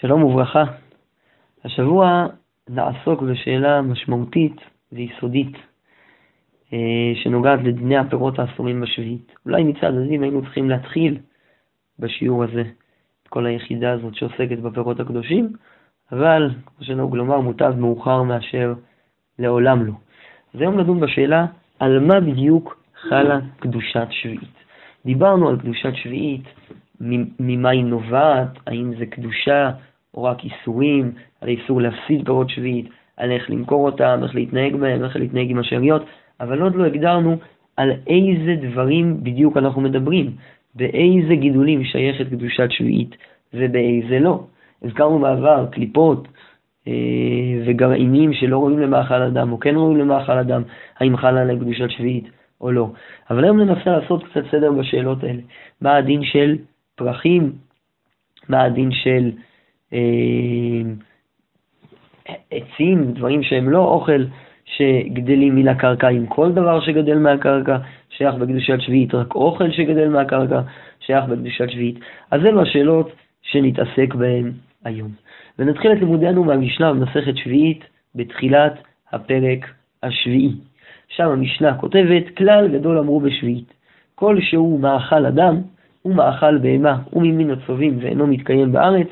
שלום וברכה. השבוע נעסוק בשאלה משמעותית ויסודית אה, שנוגעת לדיני הפירות האסורים בשביעית. אולי מצד הדין היינו צריכים להתחיל בשיעור הזה, את כל היחידה הזאת שעוסקת בפירות הקדושים, אבל, כמו שנהוג לומר, מוטב מאוחר מאשר לעולם לא. אז היום נדון בשאלה על מה בדיוק חלה קדושת שביעית. דיברנו על קדושת שביעית, ממה היא נובעת, האם זה קדושה או רק איסורים, על האיסור להפסיד פירות שביעית, על איך למכור אותם, איך להתנהג בהם, איך להתנהג עם השאריות, אבל עוד לא הגדרנו על איזה דברים בדיוק אנחנו מדברים, באיזה גידולים שייכת קדושת שביעית ובאיזה לא. הזכרנו בעבר קליפות אה, וגרעינים שלא רואים למאכל אדם או כן רואים למאכל אדם, האם חלה עליהם קדושת שביעית או לא. אבל היום ננסה לעשות קצת סדר בשאלות האלה. מה הדין של פרחים? מה הדין של אה, עצים, דברים שהם לא אוכל שגדלים מן הקרקע, עם כל דבר שגדל מהקרקע שייך בקדושת שביעית, רק אוכל שגדל מהקרקע שייך בקדושת שביעית. אז אלו השאלות שנתעסק בהן היום. ונתחיל את לימודנו מהמשנה במסכת שביעית בתחילת הפרק השביעי. שם המשנה כותבת, כלל גדול אמרו בשביעית, כל שהוא מאכל אדם, הוא מאכל בהמה וממין הצובים ואינו מתקיים בארץ,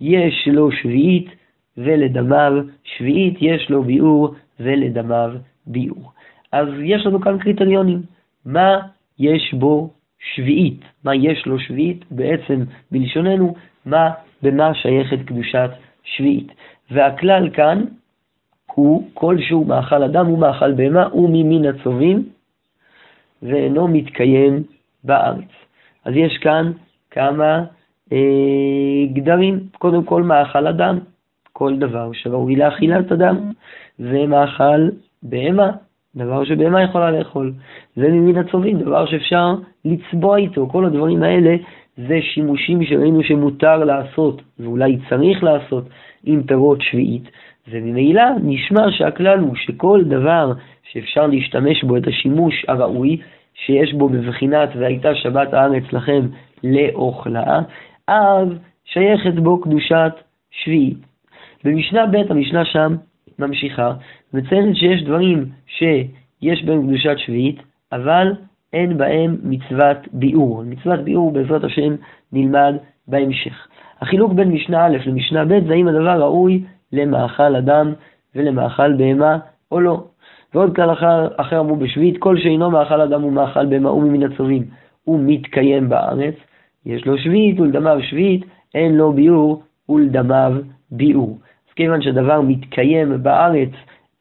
יש לו שביעית ולדמיו שביעית, יש לו ביאור ולדמיו ביאור. אז יש לנו כאן קריטריונים. מה יש בו שביעית? מה יש לו שביעית? בעצם, בלשוננו, מה, במה שייכת קדושת שביעית. והכלל כאן הוא כלשהו מאכל אדם ומאכל בהמה וממין הצובים ואינו מתקיים בארץ. אז יש כאן כמה אה, גדרים. קודם כל מאכל אדם, כל דבר שראוי לאכילת אדם, ומאכל בהמה, דבר שבהמה יכולה לאכול. וממין הצובים, דבר שאפשר לצבוע איתו. כל הדברים האלה זה שימושים שראינו שמותר לעשות, ואולי צריך לעשות, עם פירות שביעית. וממילא נשמע שהכלל הוא שכל דבר שאפשר להשתמש בו את השימוש הראוי, שיש בו בבחינת והייתה שבת הארץ לכם לאוכלה, אז שייכת בו קדושת שביעית. במשנה ב', המשנה שם ממשיכה, מציינת שיש דברים שיש בהם קדושת שביעית, אבל אין בהם מצוות ביאור. מצוות ביאור בעזרת השם נלמד בהמשך. החילוק בין משנה א' למשנה ב' זה האם הדבר ראוי למאכל אדם ולמאכל בהמה או לא. ועוד כלל אחר, אחר אמרו בשביעית, כל שאינו מאכל אדם ומאכל בהמה ומן הצווים, הוא מתקיים בארץ, יש לו שביעית ולדמיו שביעית, אין לו ביאור ולדמיו ביאור. אז כיוון שהדבר מתקיים בארץ,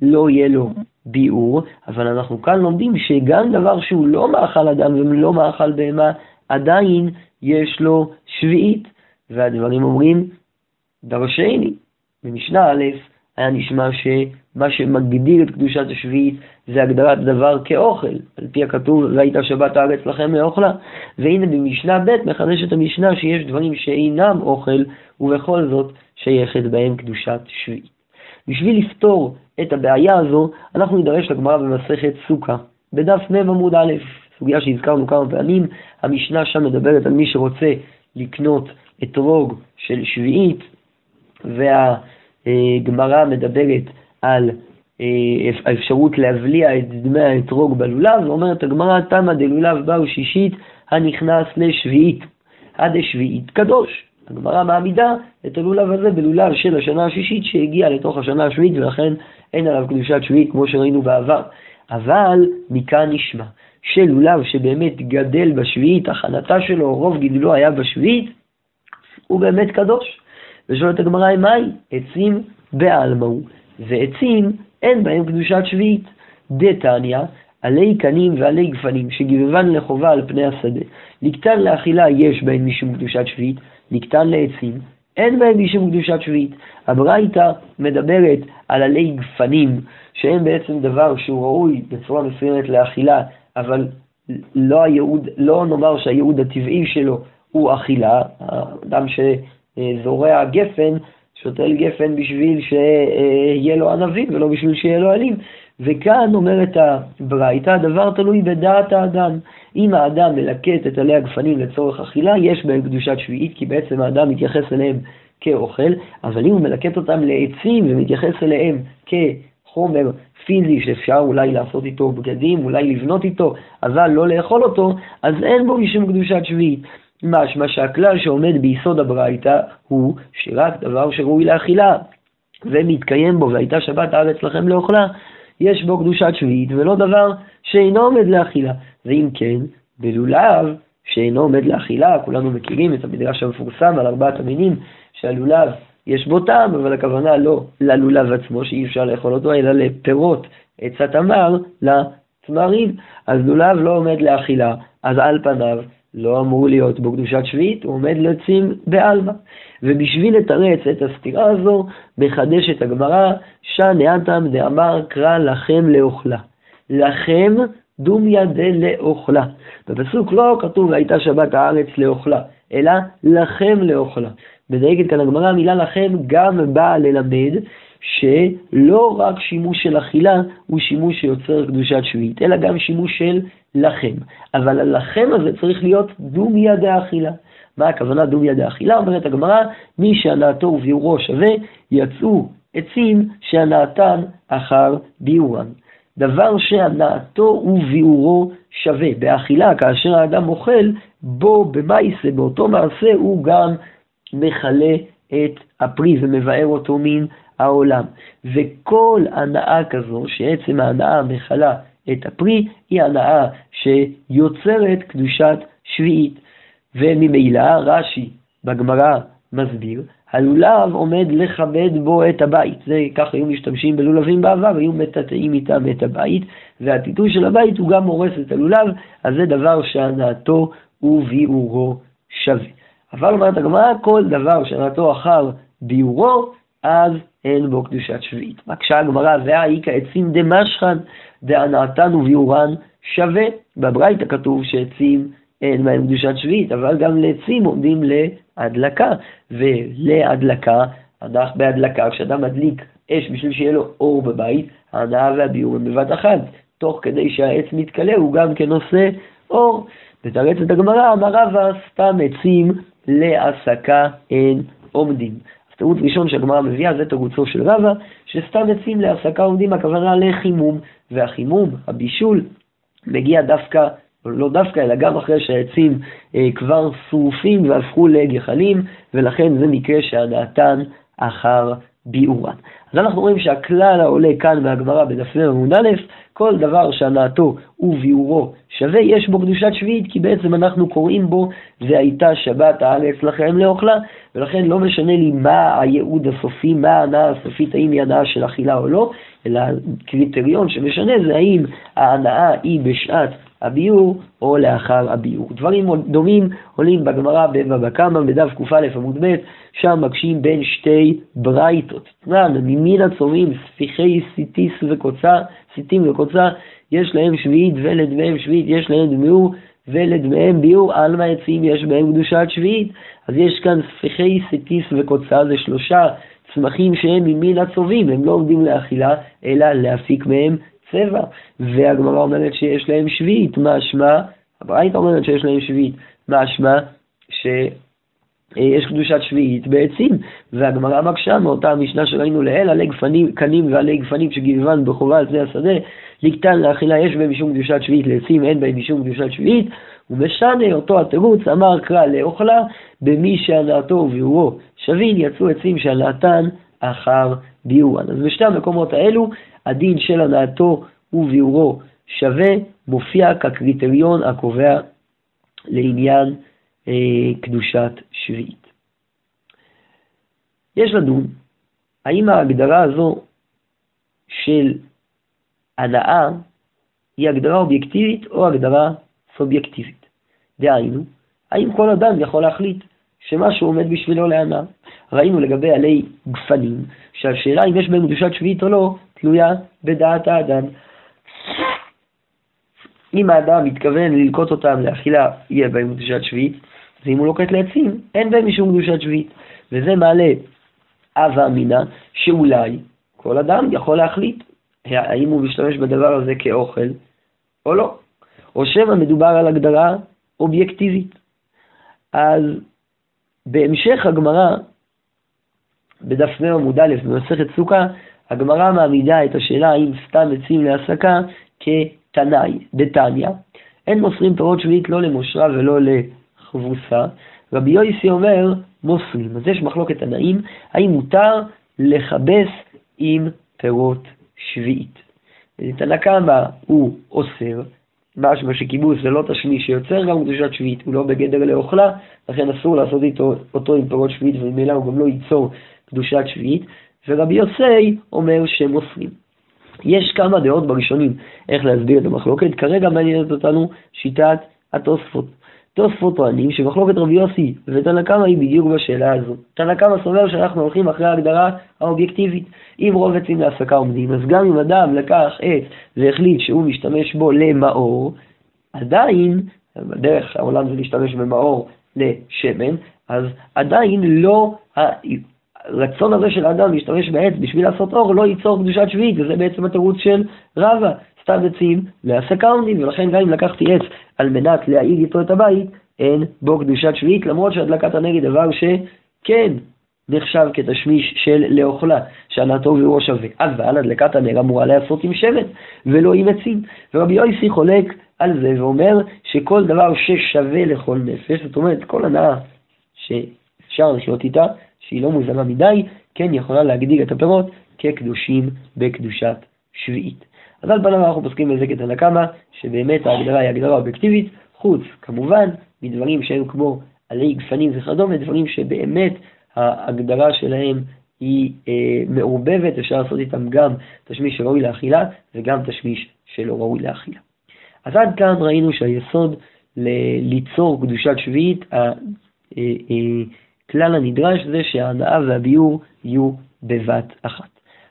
לא יהיה לו ביאור, אבל אנחנו כאן לומדים שגם דבר שהוא לא מאכל אדם ולא מאכל בהמה, עדיין יש לו שביעית. והדברים אומרים דרשני. במשנה א' היה נשמע שמה שמגדיר את קדושת השביעית זה הגדרת דבר כאוכל, על פי הכתוב, ראית שבת הארץ לכם לאוכלה. והנה במשנה ב' מחדשת המשנה שיש דברים שאינם אוכל, ובכל זאת שייכת בהם קדושת שביעית. בשביל לפתור את הבעיה הזו, אנחנו נידרש לגמרא במסכת סוכה, בדף מ' עמוד א', סוגיה שהזכרנו כמה פעמים, המשנה שם מדברת על מי שרוצה לקנות אתרוג של שביעית, והגמרא מדברת על אה, האפשרות להבליע את דמי האתרוג בלולב, ואומרת הגמרא, תמא דלולב באו שישית הנכנס לשביעית, עד השביעית קדוש. הגמרא מעמידה את הלולב הזה בלולב של השנה השישית שהגיע לתוך השנה השביעית ולכן אין עליו קדושת שביעית כמו שראינו בעבר. אבל מכאן נשמע שלולב שבאמת גדל בשביעית, הכנתה שלו, רוב גידולו היה בשביעית, הוא באמת קדוש. ושואלת הגמרא, מהי? עצים בעלמא הוא, ועצים אין בהם קדושת שביעית. דתניא, עלי קנים ועלי גפנים, שגיבבן לחובה על פני השדה. לקטן לאכילה יש בהם משום קדושת שביעית, לקטן לעצים, אין בהם משום קדושת שביעית. הברייתא מדברת על עלי גפנים, שהם בעצם דבר שהוא ראוי בצורה מסוימת לאכילה, אבל לא, הייעוד, לא נאמר שהייעוד הטבעי שלו הוא אכילה. אדם שזורע גפן, שותל גפן בשביל שיהיה לו ענבים ולא בשביל שיהיה לו עלים. וכאן אומרת הברייתא, הדבר תלוי בדעת האדם. אם האדם מלקט את עלי הגפנים לצורך אכילה, יש בהם קדושת שביעית, כי בעצם האדם מתייחס אליהם כאוכל, אבל אם הוא מלקט אותם לעצים ומתייחס אליהם כחומר פיזי שאפשר אולי לעשות איתו בגדים, אולי לבנות איתו, אבל לא לאכול אותו, אז אין בו משום קדושת שביעית. משמע שהכלל שעומד ביסוד הברייתא הוא שרק דבר שראוי לאכילה ומתקיים בו והייתה שבת הארץ לכם לאוכלה, יש בו קדושת שביעית ולא דבר שאינו עומד לאכילה. ואם כן, בלולב שאינו עומד לאכילה, כולנו מכירים את המדרש המפורסם על ארבעת המינים, שהלולב יש בו טעם, אבל הכוונה לא ללולב עצמו, שאי אפשר לאכול אותו, אלא לפירות עץ התמר, לתמרים. אז לולב לא עומד לאכילה, אז על פניו לא אמור להיות בו קדושת שביעית, הוא עומד לעצים בעלמא. ובשביל לתרץ את הסתירה הזו, מחדשת הגמרא, אטם דאמר קרא לכם לאוכלה. לכם דומיה דלאוכלה. בפסוק לא כתוב והייתה שבת הארץ לאוכלה, אלא לכם לאוכלה. מדייקת כאן הגמרא, המילה לכם גם באה ללמד שלא רק שימוש של אכילה הוא שימוש שיוצר קדושת שביעית, אלא גם שימוש של לכם. אבל הלכם הזה צריך להיות דומיה דאכילה. מה הכוונה דומיה דאכילה? אומרת הגמרא, מי שהנאתו וביאורו שווה, יצאו עצים שהנאתן אחר ביאורן. דבר שהנאתו וביאורו שווה. באכילה, כאשר האדם אוכל, בו במאיסה, באותו מעשה, הוא גם מכלה את הפרי ומבאר אותו מן העולם. וכל הנאה כזו, שעצם ההנאה מכלה את הפרי, היא הנאה שיוצרת קדושת שביעית. וממילא רש"י בגמרא מסביר, הלולב עומד לכבד בו את הבית. זה ככה היו משתמשים בלולבים בעבר, היו מטאטאים איתם את הבית, והטיטוי של הבית הוא גם הורס את הלולב, אז זה דבר שהנאתו וביאורו שווה. אבל אומרת הגמרא, כל דבר שהנאתו אחר ביאורו, אז אין בו קדושת שביעית. מקשה הגמרא, והאיכא עצים דמשכן, דהנאתן וביאורן שווה. בברייתא כתוב שעצים אין בהם קדושת שביעית, אבל גם לעצים עומדים להדלקה, ולהדלקה, אנחנו בהדלקה, כשאדם מדליק אש בשביל שיהיה לו אור בבית, ההנאה והביאור הם בבת אחת, תוך כדי שהעץ מתכלה הוא גם כן עושה אור. בתרצת הגמרא, אמר רבא, סתם עצים להסקה אין עומדים. תירוץ ראשון שהגמרא מביאה זה תירוצו של רבא, שסתם עצים להסקה עומדים, הכוונה לחימום, והחימום, הבישול, מגיע דווקא לא דווקא, אלא גם אחרי שהעצים אה, כבר שרופים והפכו לגחלים, ולכן זה מקרה שהנאתן אחר ביאורן. אז אנחנו רואים שהכלל העולה כאן מהגמרא בדף עמוד א', כל דבר שהנאתו וביאורו שווה, יש בו קדושת שביעית, כי בעצם אנחנו קוראים בו, והייתה שבת הארץ לכם לאוכלה, ולכן לא משנה לי מה הייעוד הסופי, מה ההנאה הסופית, האם היא הנאה של אכילה או לא, אלא הקריטריון שמשנה זה האם ההנאה היא בשעת הביאור או לאחר הביאור. דברים דומים עולים בגמרא בבבא קמא בדף קא עמוד ב', שם מקשים בין שתי ברייתות. תנן, ממין הצומים, ספיחי סיטיס וקוצה, סיטים וקוצה, יש להם שביעית ולדמיהם שביעית, יש להם דמיור ולדמיהם ביאור, עלמא עצים יש בהם קדושת שביעית. אז יש כאן ספיחי סיטיס וקוצה, זה שלושה צמחים שהם ממין הצובים, הם לא עומדים לאכילה, אלא להפיק מהם צבע, והגמרא אומרת שיש להם שביעית, משמע, הברייתא אומרת שיש להם שביעית, משמע שיש קדושת שביעית בעצים, והגמרא מקשה מאותה המשנה שראינו לעיל, עלי גפנים, קנים ועלי גפנים שגיבבן בחובה על פני השדה, לקטן לאכילה יש בהם משום קדושת שביעית, לעצים אין בהם משום קדושת שביעית, ומשנה אותו התירוץ, אמר קרא לאוכלה, במי שהנאתו וביאורו שבין, יצאו עצים שהנאתן אחר ביאורן. אז בשתי המקומות האלו הדין של הנאתו וביאורו שווה, מופיע כקריטריון הקובע לעניין אה, קדושת שביעית. יש לדון האם ההגדרה הזו של הנאה היא הגדרה אובייקטיבית או הגדרה סובייקטיבית. דהיינו, האם כל אדם יכול להחליט שמשהו עומד בשבילו להנאה? ראינו לגבי עלי גפנים, שהשאלה אם יש בהם קדושת שביעית או לא, תלויה בדעת האדם. אם האדם מתכוון ללקוט אותם לאכילה, יהיה בהם קדושת שביעית, ואם הוא לוקט לעצים, אין בהם משום קדושת שביעית. וזה מעלה הווה אמינא, שאולי כל אדם יכול להחליט האם הוא משתמש בדבר הזה כאוכל או לא. או שמא מדובר על הגדרה אובייקטיבית. אז בהמשך הגמרא בדף מ' עמוד א' במסכת סוכה, הגמרא מעמידה את השאלה האם סתם עצים להסקה כתנאי, דתניא. אין מוסרים פירות שביעית לא למושרה ולא לחבוסה. רבי יויסי אומר, מוסרים. אז יש מחלוקת תנאים, האם מותר לכבס עם פירות שביעית. תנא קמא הוא אוסר, משמע שכיבוס זה לא תשמיש שיוצר גם קדושת שביעית, הוא לא בגדר לאוכלה, לכן אסור לעשות איתו, אותו עם פירות שביעית וממילא הוא גם לא ייצור קדושת שביעית, ורבי יוסי אומר שהם אוסרים. יש כמה דעות בראשונים איך להסביר את המחלוקת, כרגע מעניינת אותנו שיטת התוספות. תוספות טוענים שמחלוקת רבי יוסי ותנא קמא היא בדיוק בשאלה הזו. תנא קמא סובר שאנחנו הולכים אחרי ההגדרה האובייקטיבית. אם רוב עצים להסקה עומדים, אז גם אם אדם לקח עץ והחליט שהוא משתמש בו למאור, עדיין, בדרך העולם זה להשתמש במאור לשמן, אז עדיין לא, הרצון הזה של האדם להשתמש בעץ בשביל לעשות אור לא ייצור קדושת שביעית, וזה בעצם התירוץ של רבא. סתם עצים להסקה עומדים, ולכן גם אם לקחתי עץ על מנת להעיד איתו את הבית, אין בו קדושת שביעית, למרות שהדלקת הנגד דבר שכן נחשב כתשמיש של לאוכלה, שהנעתו ובראש שווה. אבל הדלקת הנר אמורה להיעשות עם שמן, ולא עם עצים. ורבי יויסי חולק על זה ואומר שכל דבר ששווה לכל נפש, זאת אומרת כל הנאה שאפשר לחיות איתה, שהיא לא מוזמה מדי, כן יכולה להגדיל את הפירות כקדושים בקדושת שביעית. אז על פניו אנחנו פוסקים בזה כתנא קמא, שבאמת ההגדרה היא הגדרה אובייקטיבית, חוץ כמובן מדברים שהם כמו עלי גפנים וכדומה, דברים שבאמת ההגדרה שלהם היא אה, מעורבבת, אפשר לעשות איתם גם תשמיש שראוי לאכילה וגם תשמיש שלא ראוי לאכילה. אז עד כאן ראינו שהיסוד ל- ליצור קדושת שביעית, הכלל אה, אה, הנדרש זה שההנאה והביאור יהיו בבת אחת.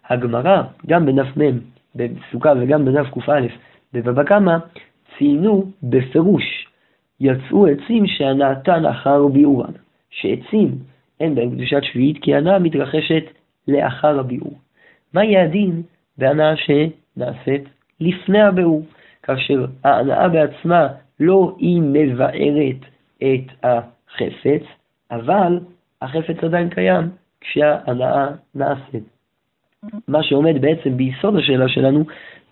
הגמרא, גם בדף מ' בסוכה וגם בדף קא בבבא קמא, ציינו בפירוש, יצאו עצים שהנאתן אחר ביאורם, שעצים אין בהם קדושת שביעית, כי הנאה מתרחשת לאחר הביאור. מה יהיה הדין בהנאה שנעשית לפני הביאור, כאשר ההנאה בעצמה לא היא מבארת את החפץ, אבל החפץ עדיין קיים כשההנאה נעשית. מה שעומד בעצם ביסוד השאלה שלנו,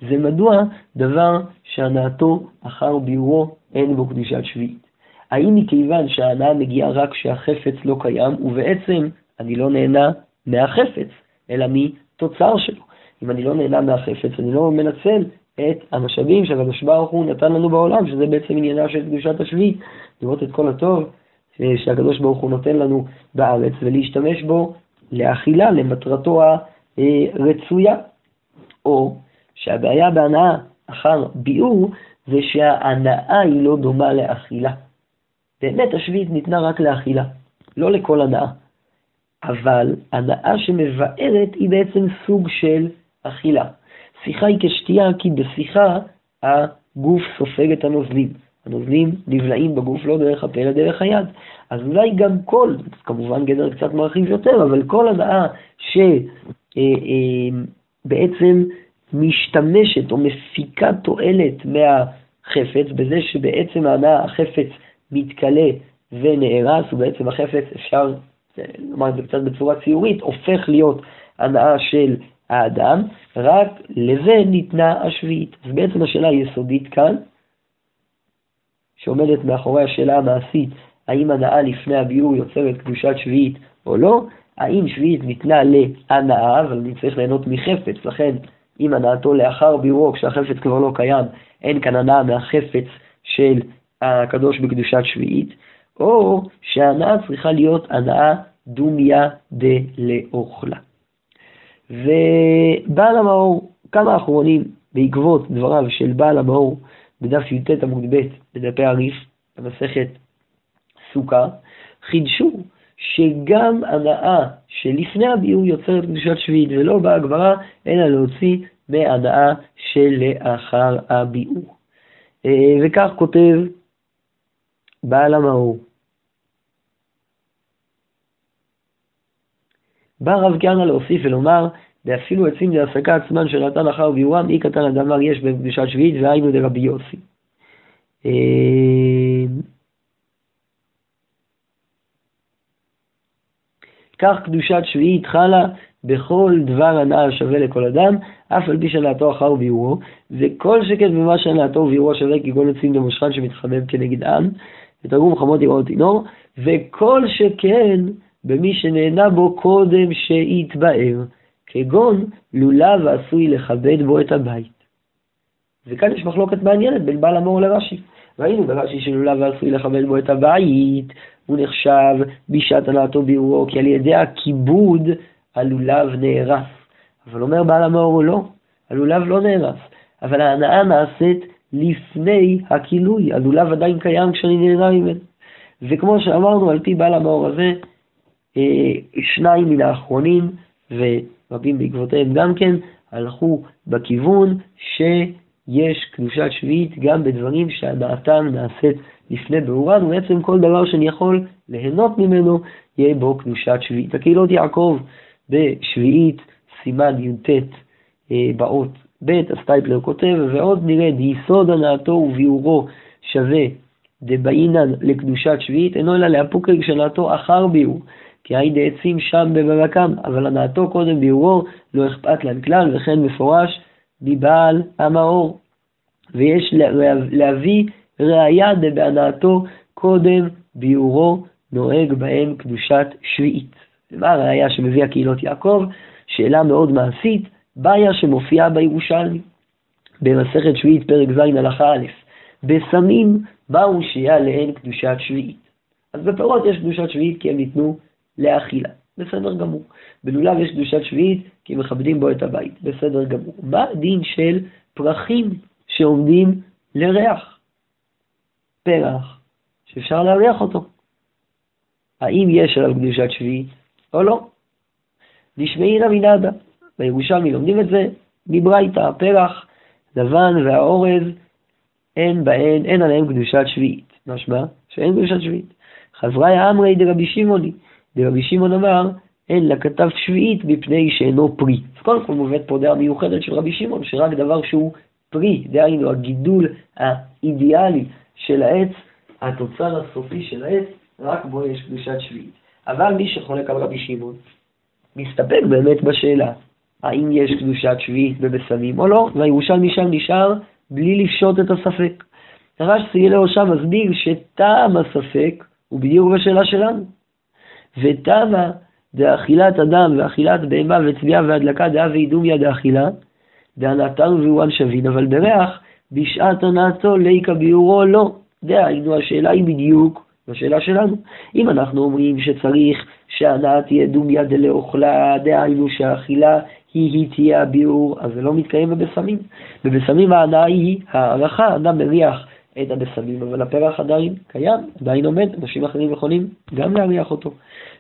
זה מדוע דבר שהנאתו אחר ביאורו אין בו קדושת שביעית. האם מכיוון שההנאה מגיעה רק כשהחפץ לא קיים, ובעצם אני לא נהנה מהחפץ, אלא מתוצר שלו. אם אני לא נהנה מהחפץ, אני לא מנצל את המשאבים שהקדוש ברוך הוא נתן לנו בעולם, שזה בעצם עניינה של קדושת השביעית, לראות את כל הטוב אה, שהקדוש ברוך הוא נותן לנו בארץ, ולהשתמש בו לאכילה, למטרתו רצויה, או שהבעיה בהנאה אחר ביאור זה שההנאה היא לא דומה לאכילה. באמת השביעית ניתנה רק לאכילה, לא לכל הנאה. אבל הנאה שמבארת היא בעצם סוג של אכילה. שיחה היא כשתייה כי בשיחה הגוף סופג את הנוזלים. הנוזלים נבלעים בגוף לא דרך הפה אלא דרך היד. אז אולי גם כל, כמובן גדר קצת מרחיב יותר, אבל כל הנאה ש... אה, אה, בעצם משתמשת או מפיקה תועלת מהחפץ, בזה שבעצם החפץ מתכלה ונהרס, ובעצם החפץ, אפשר לומר את זה קצת בצורה ציורית, הופך להיות הנאה של האדם, רק לזה ניתנה השביעית. אז בעצם השאלה היסודית כאן, שעומדת מאחורי השאלה המעשית, האם הנאה לפני הביאור יוצרת קדושת שביעית או לא, האם שביעית ניתנה להנאה, אבל אני צריך ליהנות מחפץ, לכן אם הנאתו לאחר בירו, כשהחפץ כבר לא קיים, אין כאן הנאה מהחפץ של הקדוש בקדושת שביעית, או שההנאה צריכה להיות הנאה דומיה דלאוכלה. ובעל המאור, כמה אחרונים בעקבות דבריו של בעל המאור בדף י"ט עמוד ב' בדפי הריף, במסכת סוכה, חידשו שגם הנאה שלפני הביאור יוצרת קדושת שביעית, ולא באה הגברה, אלא להוציא מהנאה שלאחר הביאור. אה, וכך כותב בעל המאור. בא רב כהנא להוסיף ולומר, ואפילו עצים להסקה עצמן שנתן אחר ביאורם, אי קטן הדמר יש בקדושת שביעית, והיינו דרבי יוסי. אה, כך קדושת שביעית חלה בכל דבר הנאה שווה לכל אדם, אף על פי שנעתו אחר ביורו, וכל שכן במה שנעתו וביורו שווה כגון עצים למושכן שמתחמם כנגד עם, ותרגום חמות יראות תינור, וכל שכן במי שנהנה בו קודם שיתבאר, כגון לולב עשוי לכבד בו את הבית. וכאן יש מחלוקת מעניינת בין בעל המור לרש"י. ראינו ברש"י שלולב עשוי לכבד בו את הבית, הוא נחשב בשעת הנעתו ביאורו, כי על ידי הכיבוד הלולב נהרס. אבל אומר בעל המאור לא, הלולב לא נהרס, אבל ההנאה נעשית לפני הכילוי, הלולב עדיין קיים כשאני נהנה ממנו. וכמו שאמרנו, על פי בעל המאור הזה, אה, שניים מן האחרונים, ורבים בעקבותיהם גם כן, הלכו בכיוון שיש קדושת שביעית גם בדברים שהנאתם נעשית לפני באורן, ובעצם כל דבר שאני יכול ליהנות ממנו, יהיה בו קדושת שביעית. הקהילות יעקב בשביעית, סימן י"ט אה, באות ב', הסטייפלר כותב, ועוד נראה דיסוד הנאתו וביאורו שווה דבעינן לקדושת שביעית, אינו אלא לאפוקי כשנאתו אחר ביאור, כי היי דעצים שם בבבקם, אבל הנאתו קודם ביאורו לא אכפת להם כלל, וכן מפורש מבעל המאור. ויש להביא ראיה דבהנאתו קודם ביאורו נוהג בהם קדושת שביעית. ומה הראיה שמביא הקהילות יעקב? שאלה מאוד מעשית, בעיה שמופיעה בירושלמי, במסכת שביעית פרק ז' הלכה א', בסמים באו שיהיה עליהן קדושת שביעית. אז בפירות יש קדושת שביעית כי הם ניתנו לאכילה, בסדר גמור. בלולב יש קדושת שביעית כי מכבדים בו את הבית, בסדר גמור. מה הדין של פרחים שעומדים לריח? פרח שאפשר להריח אותו. האם יש עליו קדושת שביעית או לא? נשמעי רמינדה. בירושלמי לומדים את זה מברייתא, הפרח, לבן והאורז, אין בהן, אין עליהם קדושת שביעית. משמע שאין קדושת שביעית. חברי אמרי דרבי שמעוני, דרבי שמעון אמר, אין לכתב שביעית מפני שאינו פרי. אז קודם כל מובאת פה דעה מיוחדת של רבי שמעון, שרק דבר שהוא פרי, דהיינו הגידול האידיאלי של העץ, התוצר הסופי של העץ, רק בו יש קדושת שביעית. אבל מי שחולק על רבי שמעון, מסתפק באמת בשאלה, האם יש קדושת שביעית בבשמים או לא, והירושלמי שם נשאר בלי לפשוט את הספק. הרש סגלו שם מסביר שטעם הספק הוא בדיוק בשאלה שלנו. וטעמה דאכילת אדם ואכילת בהמה וצביעה והדלקה דאה ואידומיה דאכילה, דהנאתנו ואורן שבין, אבל בריח בשעת הנאתו ליקה ביורו לא. דהיינו, השאלה היא בדיוק בשאלה שלנו. אם אנחנו אומרים שצריך שהנאה תהיה דומיה דלאוכלה, דהיינו שהאכילה היא היא תהיה הביאור, אז זה לא מתקיים בבשמים. בבשמים ההנאה היא הערכה, אדם מריח את הבשמים, אבל הפרח עדיין קיים, עדיין עומד, אנשים אחרים יכולים גם להריח אותו.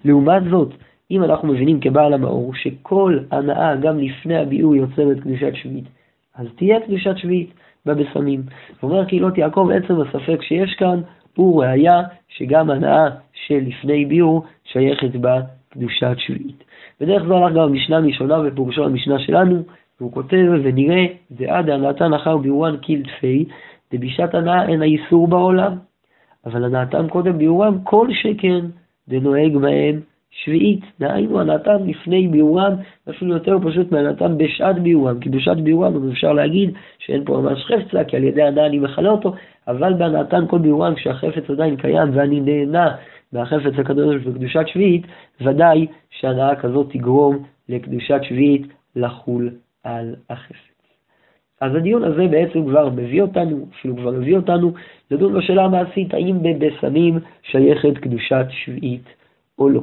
לעומת זאת, אם אנחנו מבינים כבעל המאור שכל הנאה גם לפני הביאור יוצרת קדושת שביעית, אז תהיה קדושת שביעית בבשמים. ואומר קהילות יעקב, עצם הספק שיש כאן הוא ראיה שגם הנאה שלפני ביאור שייכת בה קדושת שביעית. בדרך זו הלך גם המשנה הראשונה ופורשו המשנה שלנו, והוא כותב, ונראה דעה דהנאתן אחר ביאורן קילטפי, דבישת הנאה אין האיסור בעולם. אבל הנאתן קודם ביאורם כל שכן דנוהג בהם שביעית, דהיינו הנתן לפני ביאורם, אפילו יותר פשוט מהנתן בשעת ביאורם, כי בשעת ביאורם אפשר להגיד שאין פה ממש חפצה, כי על ידי הנאה אני מכלה אותו, אבל בהנתן כל ביאורם, כשהחפץ עדיין קיים ואני נהנה מהחפץ הקדוש בקדושת שביעית, ודאי שהנאה כזאת תגרום לקדושת שביעית לחול על החפץ. אז הדיון הזה בעצם כבר מביא אותנו, אפילו כבר מביא אותנו, לדון בשאלה המעשית, האם בבשמים שייכת קדושת שביעית או לא.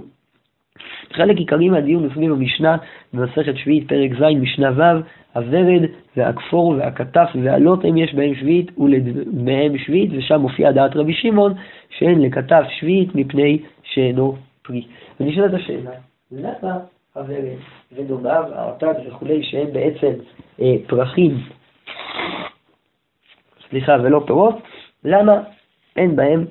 חלק עיקרי מהדיון הוא סביב המשנה במסכת שביעית, פרק ז', משנה ו', הוורד והכפור והכתף והלוט הם יש בהם שביעית ולדמיהם שביעית, ושם מופיעה דעת רבי שמעון שאין לכתף שביעית מפני שאינו פרי. ונשאלת השאלה, למה הוורד ודומיו, הארטק וכולי, שהם בעצם אה, פרחים, סליחה, ולא פירות, למה אין בהם,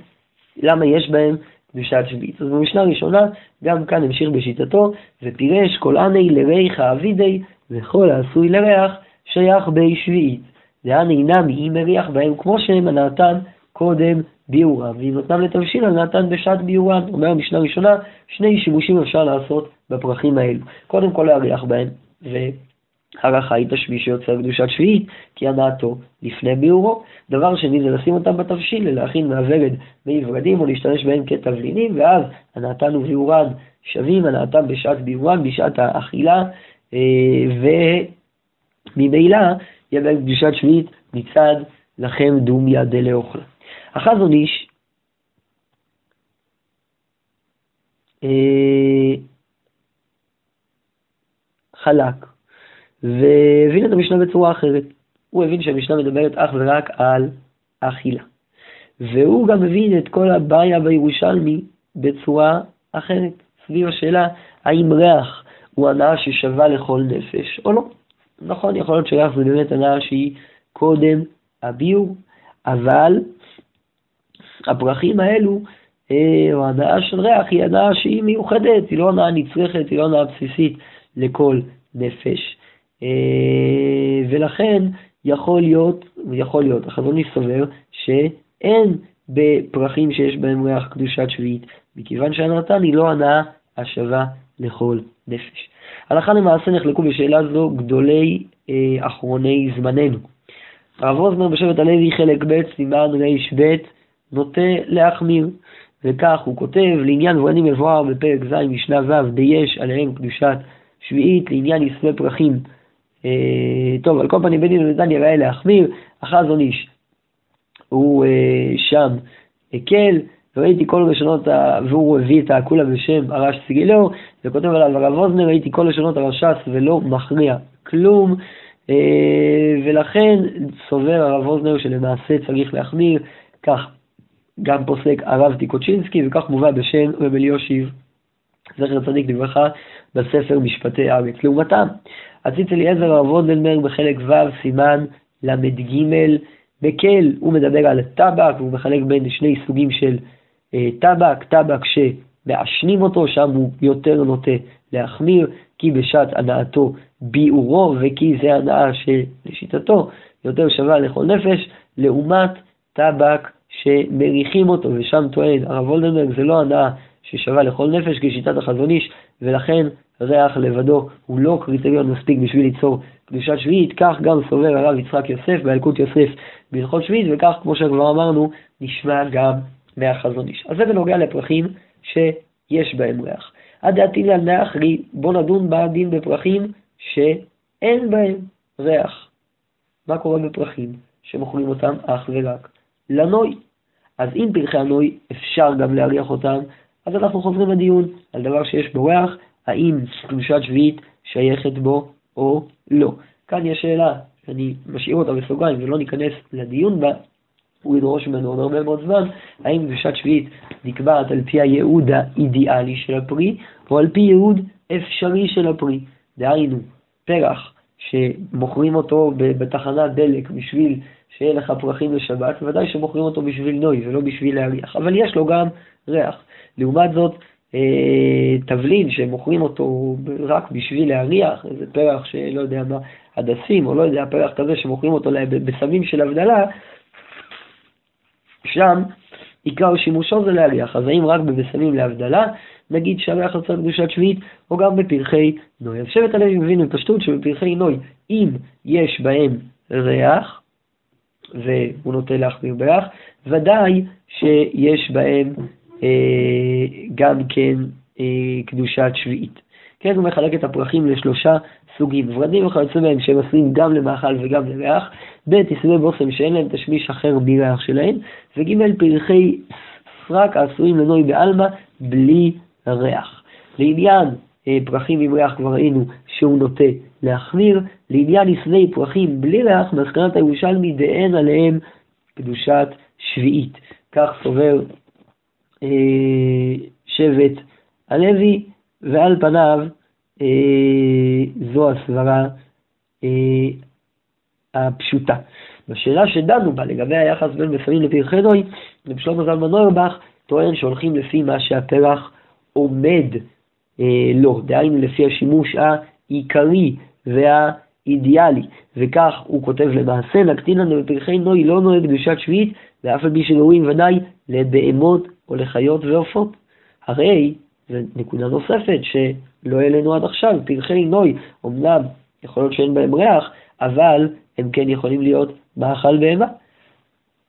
למה יש בהם קדושת שביעית. אז במשנה הראשונה, גם כאן המשיך בשיטתו, ופירש כל עני לריח אבידי, וכל העשוי לריח שייך בי שביעית. דהני נמי אם מריח בהם כמו שהם הנעתן קודם ביאורם, ואם נותנם לתבשיל הנעתן בשעת ביאורם. אומר המשנה הראשונה, שני שימושים אפשר לעשות בפרחים האלו. קודם כל להריח בהם, והרחה היא תשמי שיוצר קדושת שביעית, כי הנעתו לפני ביאורו. דבר שני זה לשים אותם בתבשיל, להכין מהוורד מי ורדים או להשתמש בהם כתבלינים, ואז הנעתן וביאורן שווים, הנעתם בשעת ביאורן, בשעת האכילה, אה, וממילא יהיה בהם קדושת שביעית מצד לכם דומיה דלאוכל. החזון איש אה, חלק, והבין את המשנה בצורה אחרת. הוא הבין שהמשנה מדברת אך ורק על אכילה. והוא גם הבין את כל הבעיה בירושלמי בצורה אחרת, סביב השאלה האם ריח הוא הנאה ששווה לכל נפש או לא. נכון, יכול להיות שריח זה באמת הנאה שהיא קודם הביור, אבל הפרחים האלו, אה, או הנאה של ריח, היא הנאה שהיא מיוחדת, היא לא הנאה נצרכת, היא לא הנאה בסיסית לכל נפש. אה, ולכן יכול להיות, יכול להיות, החזון סובר שאין בפרחים שיש בהם ריח קדושת שביעית, מכיוון שהנתן היא לא הנאה השווה לכל נפש. הלכה למעשה נחלקו בשאלה זו גדולי אה, אחרוני זמננו. הרב רוזנר בשבט הלוי חלק ב' סימן ר"ב נוטה להחמיר, וכך הוא כותב לעניין ורנים מבואר בפרק ז' משנה ו' דיש עליהם קדושת שביעית לעניין יסמי פרחים. אה, טוב, על כל פנים בן דין ודן יראה להחמיר, החזון איש. הוא אה, שם הקל, וראיתי כל לשונות, והוא הביא את הקולה בשם הרש סגילו, וכותב עליו הרב אוזנר, ראיתי כל לשונות הרש"ס ולא מכריע כלום, אה, ולכן סובר הרב אוזנר שלמעשה צריך להחמיר, כך גם פוסק הרב טיקוצ'ינסקי, וכך מובא בשם רב אליושיב, זכר צדיק לברכה, בספר משפטי הארץ. לעומתם, הציץ אליעזר הרב אוזנר בחלק ו' סימן ל"ג מקל, הוא מדבר על טבק, והוא מחלק בין שני סוגים של אה, טבק, טבק שמעשנים אותו, שם הוא יותר נוטה להחמיר, כי בשעת הנאתו ביאורו, וכי זה הנאה שלשיטתו יותר שווה לכל נפש, לעומת טבק שמריחים אותו, ושם טוען הרב וולדנברג, זה לא הנאה ששווה לכל נפש כשיטת החזון איש, ולכן ריח לבדו הוא לא קריטריון מספיק בשביל ליצור קדושת שביעית, כך גם סובר הרב יצחק יוסף באלקוט יוסף בהלכות שביעית, וכך, כמו שכבר אמרנו, נשמע גם מהחזון איש. אז זה בנוגע לפרחים שיש בהם ריח. עד דעתי על נאחרי, בוא נדון בדין בפרחים שאין בהם ריח. מה קורה בפרחים שמוכרים אותם אך ורק לנוי? אז אם פרחי הנוי אפשר גם להריח אותם, אז אנחנו חוזרים לדיון על דבר שיש בו ריח, האם קדושת שביעית שייכת בו או לא. כאן יש שאלה שאני משאיר אותה בסוגריים ולא ניכנס לדיון בה, הוא ידרוש ממנו עוד הרבה מאוד זמן, האם קדושת שביעית נקבעת על פי הייעוד האידיאלי של הפרי, או על פי ייעוד אפשרי של הפרי. דהיינו, פרח שמוכרים אותו בתחנת דלק בשביל שיהיה לך פרחים לשבת, ודאי שמוכרים אותו בשביל נוי ולא בשביל להריח, אבל יש לו גם ריח. לעומת זאת, אה, תבלין שמוכרים אותו רק בשביל להריח, איזה פרח שלא יודע מה, הדסים, או לא יודע, פרח כזה שמוכרים אותו בסמים של הבדלה, שם עיקר שימושו זה להריח. אז האם רק בבשמים להבדלה, נגיד שהריח יוצר קדושת שביעית, או גם בפרחי נוי. אז שבט הלוי מבין בפשטות שבפרחי נוי, אם יש בהם ריח, והוא נוטה להחמיר בריח, ודאי שיש בהם אה, גם כן אה, קדושת שביעית. כן, הוא מחלק את הפרחים לשלושה סוגים, ורדים וכיוצא בהם שהם עשויים גם למאכל וגם לריח, ב' יסודי בושם שאין להם תשמיש אחר מריח שלהם, וג' פרחי סרק העשויים לנוי בעלמא בלי ריח. לעניין אה, פרחים עם ריח כבר ראינו שהוא נוטה להחמיר, לעניין יסודי פרחים בלי ריח, מסקנת הירושלמי דאין עליהם קדושת שביעית. כך סובר אה, שבט הלוי, ועל פניו אה, זו הסברה אה, הפשוטה. בשאלה שדנו בה לגבי היחס בין בשמים לפרחי נוי, רב שלמה זלמן נוירבך טוען שהולכים לפי מה שהפרח עומד אה, לו, דהיינו לפי השימוש העיקרי והאידיאלי, וכך הוא כותב למעשה, נקטין לנו בפרחי נוי לא נוהג קדושת שביעית, ואף על פי שראויים ודאי לבהמות או לחיות ועופות. הרי ונקודה נוספת שלא העלינו עד עכשיו, פרחי נוי, אמנם יכול להיות שאין בהם ריח, אבל הם כן יכולים להיות מאכל בהמה.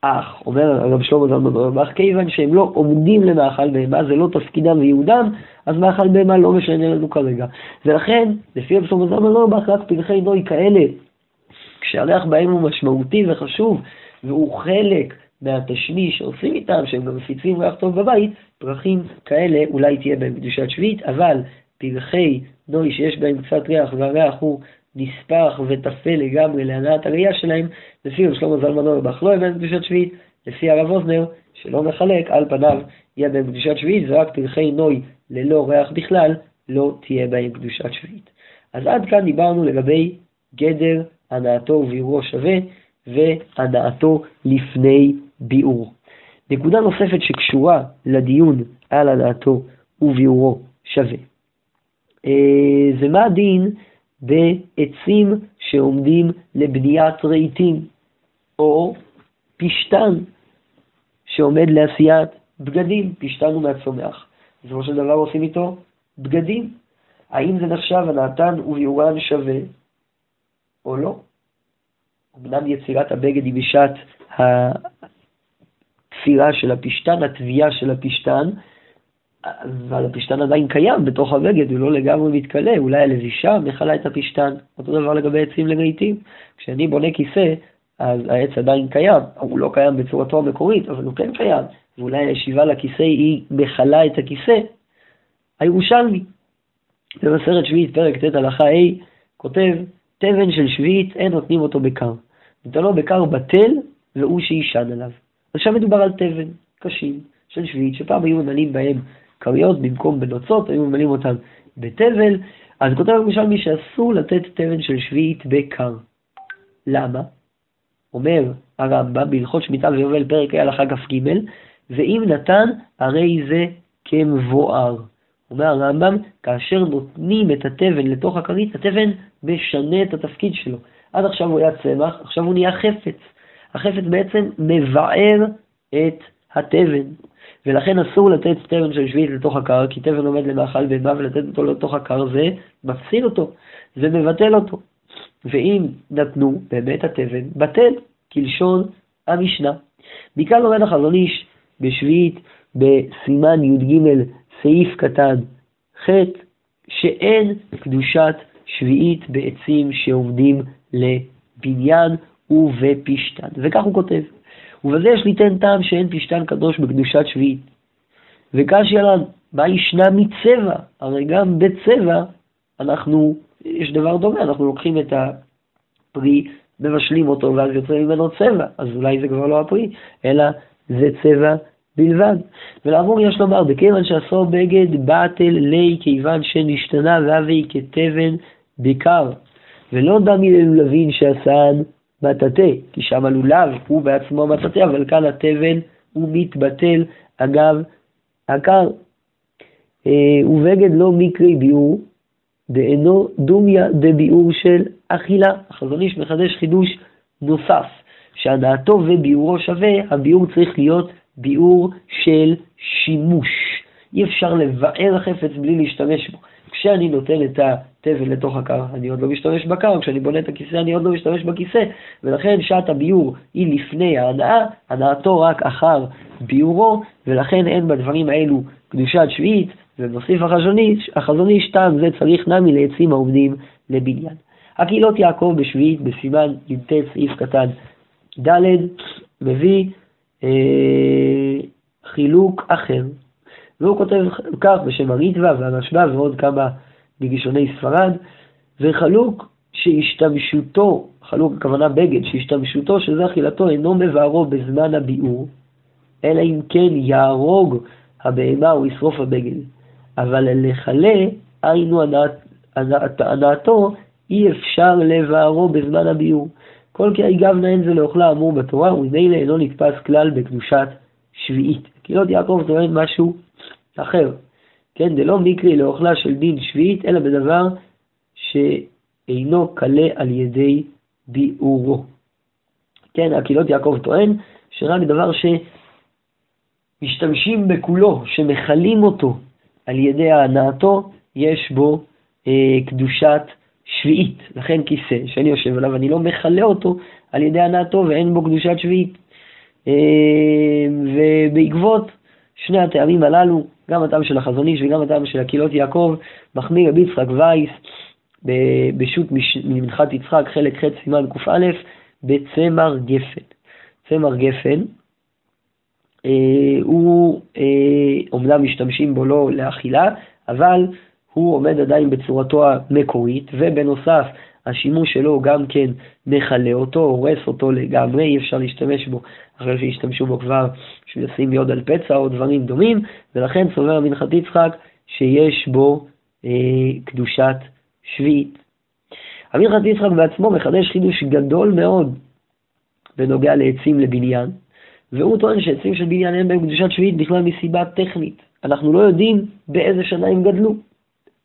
אך, אומר הרב שלמה זלמן אורבך, כיוון שהם לא עומדים למאכל בהמה, זה לא תפקידם וייעודם, אז מאכל בהמה לא משנה לנו כרגע. ולכן, לפי רב שלמה זלמן אורבך, רק פרחי נוי כאלה, כשהריח בהם הוא משמעותי וחשוב, והוא חלק מהתשמיש שעושים איתם, שהם גם מפיצים ריח טוב בבית, פרחים כאלה אולי תהיה בהם קדושת שביעית, אבל פרחי נוי שיש בהם קצת ריח והריח הוא נספח וטפל לגמרי להנעת הראייה שלהם, לפי רב שלמה זלמן אורבך לא בהם קדושת שביעית, לפי הרב אוזנר, שלא מחלק, על פניו יהיה בהם קדושת שביעית, ורק פרחי נוי ללא ריח בכלל, לא תהיה בהם קדושת שביעית. אז עד כאן דיברנו לגבי גדר הנעתו וביאורו שווה, והנעתו לפני ביאור. נקודה נוספת שקשורה לדיון על הנעתו וביאורו שווה. אה, זה מה הדין בעצים שעומדים לבניית רהיטים, או פשתן שעומד לעשיית בגדים, פשתן הוא מהצומח. בסופו של דבר עושים איתו בגדים. האם זה נחשב הנעתן וביאורן שווה או לא? אמנם יצירת הבגד היא בשעת התפירה של הפשתן, התביעה של הפשתן, אבל הפשתן עדיין קיים בתוך הבגד, הוא לא לגמרי מתכלה, אולי הלבישה מכלה את הפשתן. אותו דבר לגבי עצים לרהיטים. כשאני בונה כיסא, אז העץ עדיין קיים, הוא לא קיים בצורתו המקורית, אבל הוא כן קיים, ואולי הישיבה לכיסא היא מכלה את הכיסא. הירושלמי, במסכת שביעית, פרק ט' הלכה ה', כותב, תבן של שביעית אין נותנים אותו בקר. נתנו בקר בטל והוא שישן עליו. עכשיו מדובר על תבן, קשים, של שביעית, שפעם היו ממלאים בהם כריות במקום בנוצות, היו ממלאים אותם בתבל, אז כותב ירושלמי שאסור לתת תבן של שביעית בקר. למה? אומר הרמב"ם בהלכות שמיטה ויובל פרק ה' הלכה כ"ג, ואם נתן הרי זה כמבואר. אומר הרמב"ם, כאשר נותנים את התבן לתוך הכרית, התבן משנה את התפקיד שלו. עד עכשיו הוא היה צמח, עכשיו הוא נהיה חפץ. החפץ בעצם מבער את התבן. ולכן אסור לתת תבן של שביעית לתוך הקר, כי תבן עומד למאכל בהמה, ולתת אותו לתוך הקר זה מפסיד אותו, זה מבטל אותו. ואם נתנו, באמת התבן בטל, כלשון המשנה. מכאן לומד החזון איש בשביעית, בסימן י"ג, סעיף קטן ח', שאין קדושת שביעית בעצים שעומדים לבניין ובפשתן. וכך הוא כותב, ובזה יש ליתן טעם שאין פשתן קדוש בקדושת שביעית. וקשיא לנו, מה ישנה מצבע? הרי גם בצבע אנחנו, יש דבר דומה, אנחנו לוקחים את הפרי, מבשלים אותו ואז יוצא ממנו צבע, אז אולי זה כבר לא הפרי, אלא זה צבע בלבד. ולעבור יש לומר, בכיוון שעשו בגד באטל לי כיוון שנשתנה והווי כתבן בקר, ולא דמי ללולבין שעשן מטאטא, כי שם הלולב הוא בעצמו מטאטא, אבל כאן התבן הוא מתבטל אגב הקר. אה, ובגד לא מקרי ביאור, דאינו דומיה דביאור של אכילה. החזון איש מחדש חידוש נוסף, שהנעתו וביאורו שווה, הביאור צריך להיות ביאור של שימוש. אי אפשר לבאר החפץ בלי להשתמש בו. כשאני נותן את התבל לתוך הקר, אני עוד לא משתמש בקר, כשאני בונה את הכיסא, אני עוד לא משתמש בכיסא, ולכן שעת הביאור היא לפני ההנאה, הנאתו רק אחר ביאורו, ולכן אין בדברים האלו קדושת שביעית, ומוסיף החזון איש זה צריך נמי לעצים העומדים לבניין. הקהילות יעקב בשביעית בסימן י"ט סעיף קטן ד' מביא חילוק אחר והוא כותב כך בשם הריטווה והרשב"א ועוד כמה מגישוני ספרד, וחלוק שהשתמשותו, חלוק הכוונה בגד, שהשתמשותו שזה אכילתו אינו מבערו בזמן הביאור, אלא אם כן יהרוג הבהמה או ישרוף הבגד. אבל לכלה, היינו הנעתו, אי אפשר לבערו בזמן הביאור. כל כי היגב אין זה לאוכלה אמור בתורה, וממילא אינו נתפס כלל בקדושת שביעית. קהילות יעקב טוען משהו אחר. כן, זה לא מקרי לאוכלה של דין שביעית, אלא בדבר שאינו קלה על ידי ביאורו. כן, הקהילות יעקב טוען שרק דבר שמשתמשים בכולו, שמכלים אותו על ידי הנעתו יש בו אה, קדושת שביעית. לכן כיסא שאני יושב עליו, אני לא מכלה אותו על ידי הנעתו ואין בו קדושת שביעית. אה, ובעקבות שני הטעמים הללו, גם הטעם של החזון איש וגם הטעם של הקהילות יעקב, מחמיר רבי יצחק וייס בשו"ת ממנחת יצחק, חלק ח' סימן קא, בצמר גפן. צמר גפן, אה, הוא אומנם אה, משתמשים בו לא לאכילה, אבל הוא עומד עדיין בצורתו המקורית, ובנוסף השימוש שלו גם כן מכלה אותו, הורס אותו לגמרי, אי אפשר להשתמש בו אחרי שהשתמשו בו כבר בשביל לשים יוד על פצע או דברים דומים, ולכן סובר מנחת יצחק שיש בו אה, קדושת שביעית. המנחת יצחק בעצמו מחדש חידוש גדול מאוד בנוגע לעצים לבניין, והוא טוען שעצים של בניין אין בהם קדושת שביעית בכלל מסיבה טכנית. אנחנו לא יודעים באיזה שנה הם גדלו.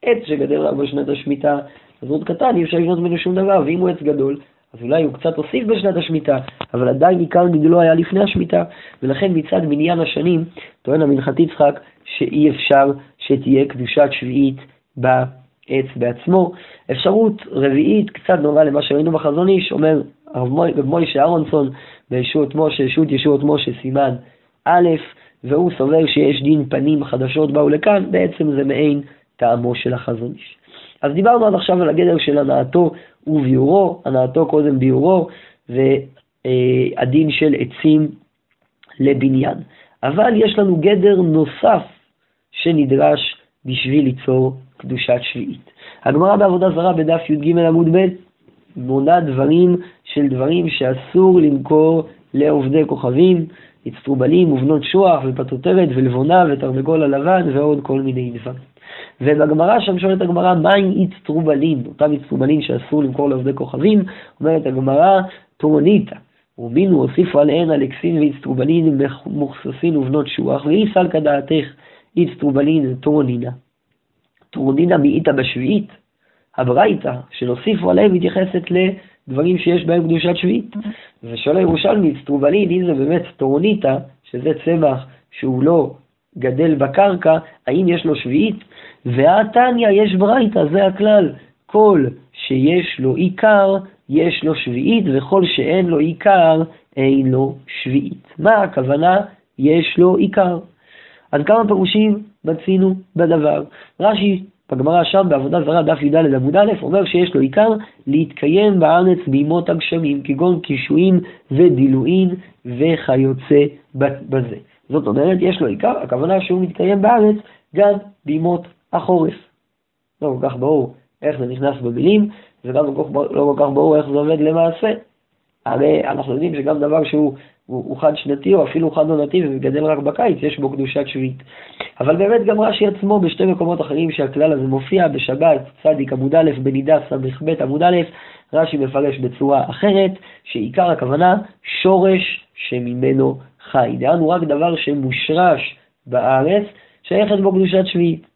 עץ שגדל רק בשנת השמיטה, אז עוד קטן, אי אפשר לבנות ממנו שום דבר, ואם הוא עץ גדול, אז אולי הוא קצת הוסיף בשנת השמיטה, אבל עדיין עיקר גידולו היה לפני השמיטה, ולכן מצד מניין השנים, טוען המנחת יצחק, שאי אפשר שתהיה קדושת שביעית בעץ בעצמו. אפשרות רביעית, קצת נורא למה שראינו בחזון איש, אומר רב מוישה אהרונסון בישועות משה, ישות ישועות משה, סימן א', והוא סובר שיש דין פנים חדשות באו לכאן, בעצם זה מעין טעמו של החזון איש. אז דיברנו עד עכשיו על הגדר של הנאתו וביאורו, הנאתו קודם ביאורו, והדין של עצים לבניין. אבל יש לנו גדר נוסף שנדרש בשביל ליצור קדושת שביעית. הגמרא בעבודה זרה בדף י"ג עמוד ב' מונה דברים של דברים שאסור למכור לעובדי כוכבים, אצטרובלים ובנות שוח ופטוטרת ולבונה ותרנגול הלבן ועוד כל מיני דברים. ובגמרא שם שואלת הגמרא, מהי אצטרובלין? אותם אצטרובלין שאסור למכור לעובדי כוכבים, אומרת הגמרא, טורניתא. ומינו הוסיפו עליהן אלכסין ואצטרובלין מוכססין ובנות שוח, ואי סלקא דעתך אצטרובלין טורנינה. טורנינה מאיתא בשביעית, הברייתא שנוסיפו עליהם מתייחסת לדברים שיש בהם קדושת שביעית. ושואל הירושלמי, סטרובלין, אם זה באמת טורניתא, שזה צמח שהוא לא גדל בקרקע, האם יש לו שביעית? והתניא יש ברייתא, זה הכלל. כל שיש לו עיקר, יש לו שביעית, וכל שאין לו עיקר, אין לו שביעית. מה הכוונה? יש לו עיקר. אז כמה פירושים מצינו בדבר. רש"י בגמרא שם בעבודה זרה דף י"ד עמוד א' אומר שיש לו עיקר להתקיים בארץ בימות הגשמים כגון קישואין ודילואין וכיוצא בזה. זאת אומרת יש לו עיקר, הכוונה שהוא מתקיים בארץ גם בימות החורף. לא כל כך ברור איך זה נכנס במילים וגם לא כל כך ברור איך זה עובד למעשה. הרי אנחנו יודעים שגם דבר שהוא הוא, הוא חד שנתי או אפילו חד עונתי ומגדל רק בקיץ, יש בו קדושת שביעית. אבל באמת גם רש"י עצמו בשתי מקומות אחרים שהכלל הזה מופיע, בשבת, צדיק עמוד א', בנידה ס"ב עמוד א', רש"י מפרש בצורה אחרת, שעיקר הכוונה שורש שממנו חי. דהיינו רק דבר שמושרש בארץ, שייכת בו קדושת שביעית.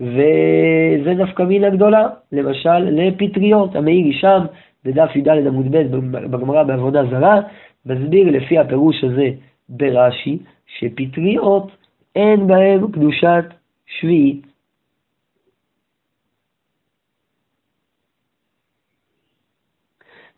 וזה נפקא מינה גדולה, למשל לפטריות, המאירי שם, בדף י"ד עמוד ב' בגמרא בעבודה זרה, מסביר לפי הפירוש הזה ברש"י, שפטריות אין בהם קדושת שביעית.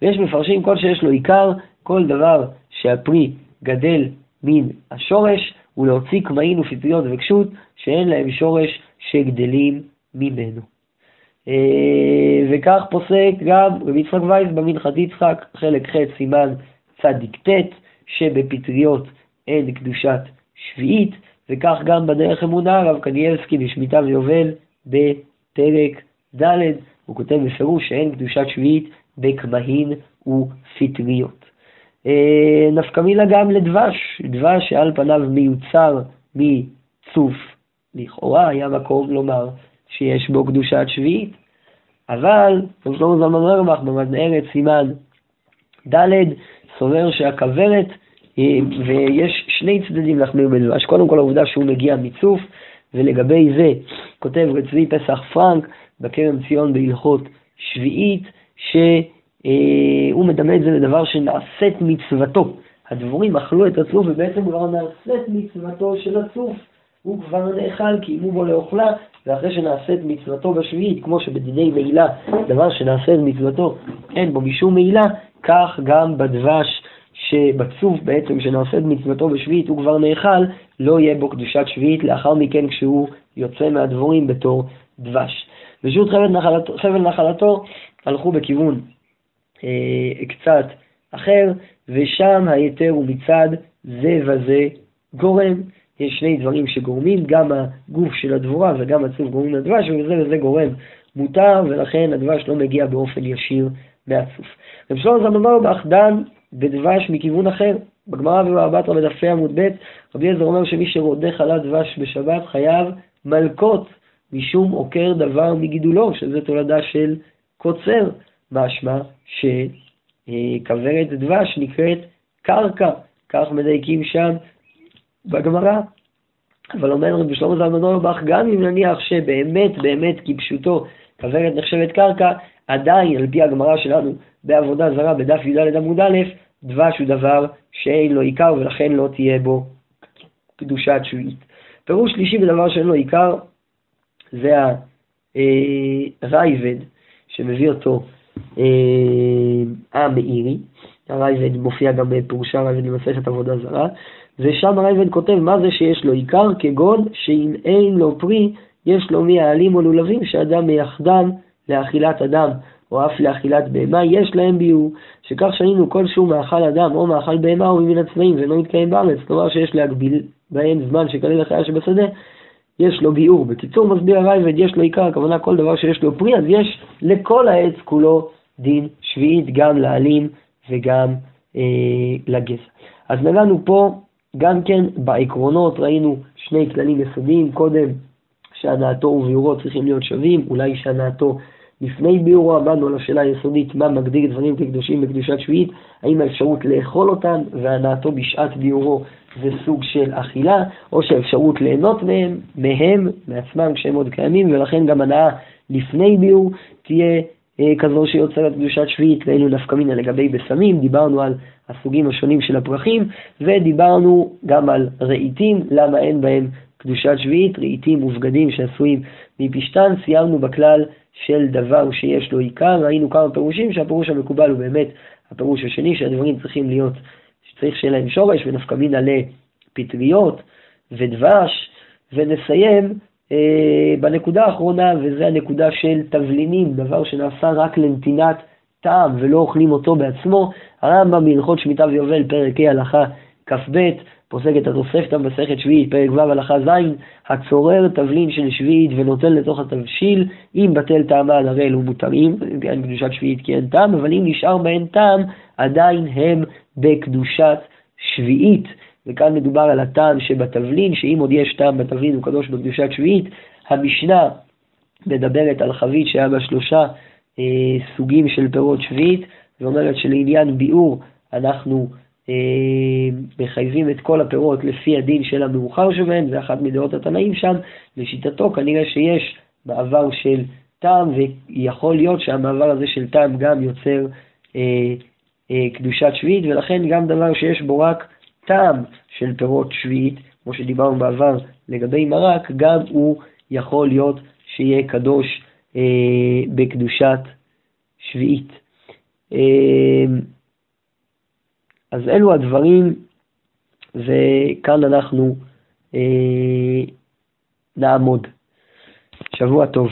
ויש מפרשים כל שיש לו עיקר, כל דבר שהפרי גדל מן השורש, ולהוציא קמעין ופטריות וקשות שאין להם שורש שגדלים ממנו. אה, וכך פוסק גם רבי יצחק וייס במנחת יצחק, חלק ח' סימן צדיק ט', שבפטריות אין קדושת שביעית, וכך גם בדרך אמונה הרב קניאלסקי בשמיטה ויובל בפרק ד', הוא כותב בפירוש שאין קדושת שביעית בקמהין ופטריות. אה, נפקא מילה גם לדבש, דבש שעל פניו מיוצר מצוף, לכאורה היה מקום לומר שיש בו קדושת שביעית, אבל, כמו שלמה זלמן אורבך במדעי ארץ סימן ד', סובר שהכוורת, אה, ויש שני צדדים להחמיר בדבש. קודם כל העובדה שהוא מגיע מצוף, ולגבי זה כותב רצבי פסח פרנק בכרם ציון בהלכות שביעית, שהוא מדמה את זה לדבר שנעשית מצוותו. הדבורים אכלו את הצוף ובעצם כבר נעשית מצוותו של הצוף. הוא כבר נאכל כי אימו בו לאוכלה, ואחרי שנעשית מצוותו בשביעית, כמו שבדיני מעילה, דבר שנעשית מצוותו אין בו משום מעילה, כך גם בדבש שבצוף בעצם שנעשית מצוותו בשביעית הוא כבר נאכל, לא יהיה בו קדושת שביעית לאחר מכן כשהוא יוצא מהדבורים בתור דבש. ושוב חבל נחלתו, חבל נחלתו הלכו בכיוון אה, קצת אחר, ושם היתר הוא מצד זה וזה גורם. יש שני דברים שגורמים, גם הגוף של הדבורה וגם הצוף גורמים לדבש, וזה וזה גורם מותר, ולכן הדבש לא מגיע באופן ישיר מהצוף. רב שלמה זלמן באחדן בדבש מכיוון אחר. בגמרא ובארבעת בדפי עמוד ב', רבי אליעזר אומר שמי שרודה חלת דבש בשבת חייב מלקות, משום עוקר דבר מגידולו, שזה תולדה של קוצר, משמע שכוורת דבש נקראת קרקע, כך מדייקים שם בגמרא. אבל אומר רבי שלמה זלמן אורבך, גם אם נניח שבאמת באמת כפשוטו כוורת נחשבת קרקע, עדיין על פי הגמרא שלנו בעבודה זרה בדף י"ד עמוד א', דבש הוא דבר שאין לו עיקר ולכן לא תהיה בו קדושת שביעית. פירוש שלישי בדבר שאין לו עיקר זה הרייבד שמביא אותו המאירי, הרייבד מופיע גם בפירושי הרייבד במסכת עבודה זרה, ושם הרייבד כותב מה זה שיש לו עיקר? כגון שאם אין לו פרי יש לו מי העלים או לולבים שאדם מייחדם לאכילת אדם או אף לאכילת בהמה, יש להם ביאור, שכך שנינו כלשהו מאכל אדם או מאכל בהמה או ממין הצבעים ואינו מתקיים בארץ, כלומר שיש להגביל בהם זמן שכליל החיה שבשדה, יש לו ביאור. בקיצור מסביר הרייבד, יש לו עיקר, הכוונה כל דבר שיש לו פרי, אז יש לכל העץ כולו דין שביעית, גם לעלים וגם אה, לגזע. אז נגענו פה גם כן בעקרונות, ראינו שני כללים יסודיים, קודם שהנעתו וביאורו צריכים להיות שווים, אולי שהנעתו לפני ביאורו עמדנו על השאלה היסודית מה מגדיר דברים כקדושים בקדושת שביעית, האם האפשרות לאכול אותם והנעתו בשעת ביאורו זה סוג של אכילה, או שהאפשרות ליהנות מהם, מהם, מעצמם כשהם עוד קיימים, ולכן גם הנאה לפני ביאור תהיה אה, כזו שיוצרת קדושת שביעית, ואלו נפקא מינה לגבי בשמים, דיברנו על הסוגים השונים של הפרחים, ודיברנו גם על רהיטים, למה אין בהם קדושת שביעית, רהיטים ובגדים שעשויים מפשתן, סיימנו בכלל של דבר שיש לו עיקר, ראינו כמה פירושים שהפירוש המקובל הוא באמת הפירוש השני, שהדברים צריכים להיות, שצריך שיהיה להם שורש ונפקא מינה לפטריות ודבש, ונסיים אה, בנקודה האחרונה, וזה הנקודה של תבלינים, דבר שנעשה רק לנתינת טעם ולא אוכלים אותו בעצמו. הרמב"ם בהלכות שמיטה ויובל, פרק ה' הלכה כ"ב, פוסק את התוספתא במסכת שביעית, פרק ו' הלכה ז', הצורר תבלין של שביעית ונותן לתוך התבשיל, אם בטל טעמה על הרי אלו מותרים, אין קדושת שביעית כי אין טעם, אבל אם נשאר בהן טעם, עדיין הם בקדושת שביעית. וכאן מדובר על הטעם שבתבלין, שאם עוד יש טעם בתבלין הוא קדוש בקדושת שביעית. המשנה מדברת על חבית שהיה בה שלושה אה, סוגים של פירות שביעית, ואומרת שלעניין ביאור אנחנו מחייבים את כל הפירות לפי הדין של המאוחר שבהם, זה אחת מדעות התנאים שם. לשיטתו כנראה שיש מעבר של טעם, ויכול להיות שהמעבר הזה של טעם גם יוצר אה, אה, קדושת שביעית, ולכן גם דבר שיש בו רק טעם של פירות שביעית, כמו שדיברנו בעבר לגבי מרק, גם הוא יכול להיות שיהיה קדוש אה, בקדושת שביעית. אה, אז אלו הדברים, וכאן אנחנו אה, נעמוד. שבוע טוב.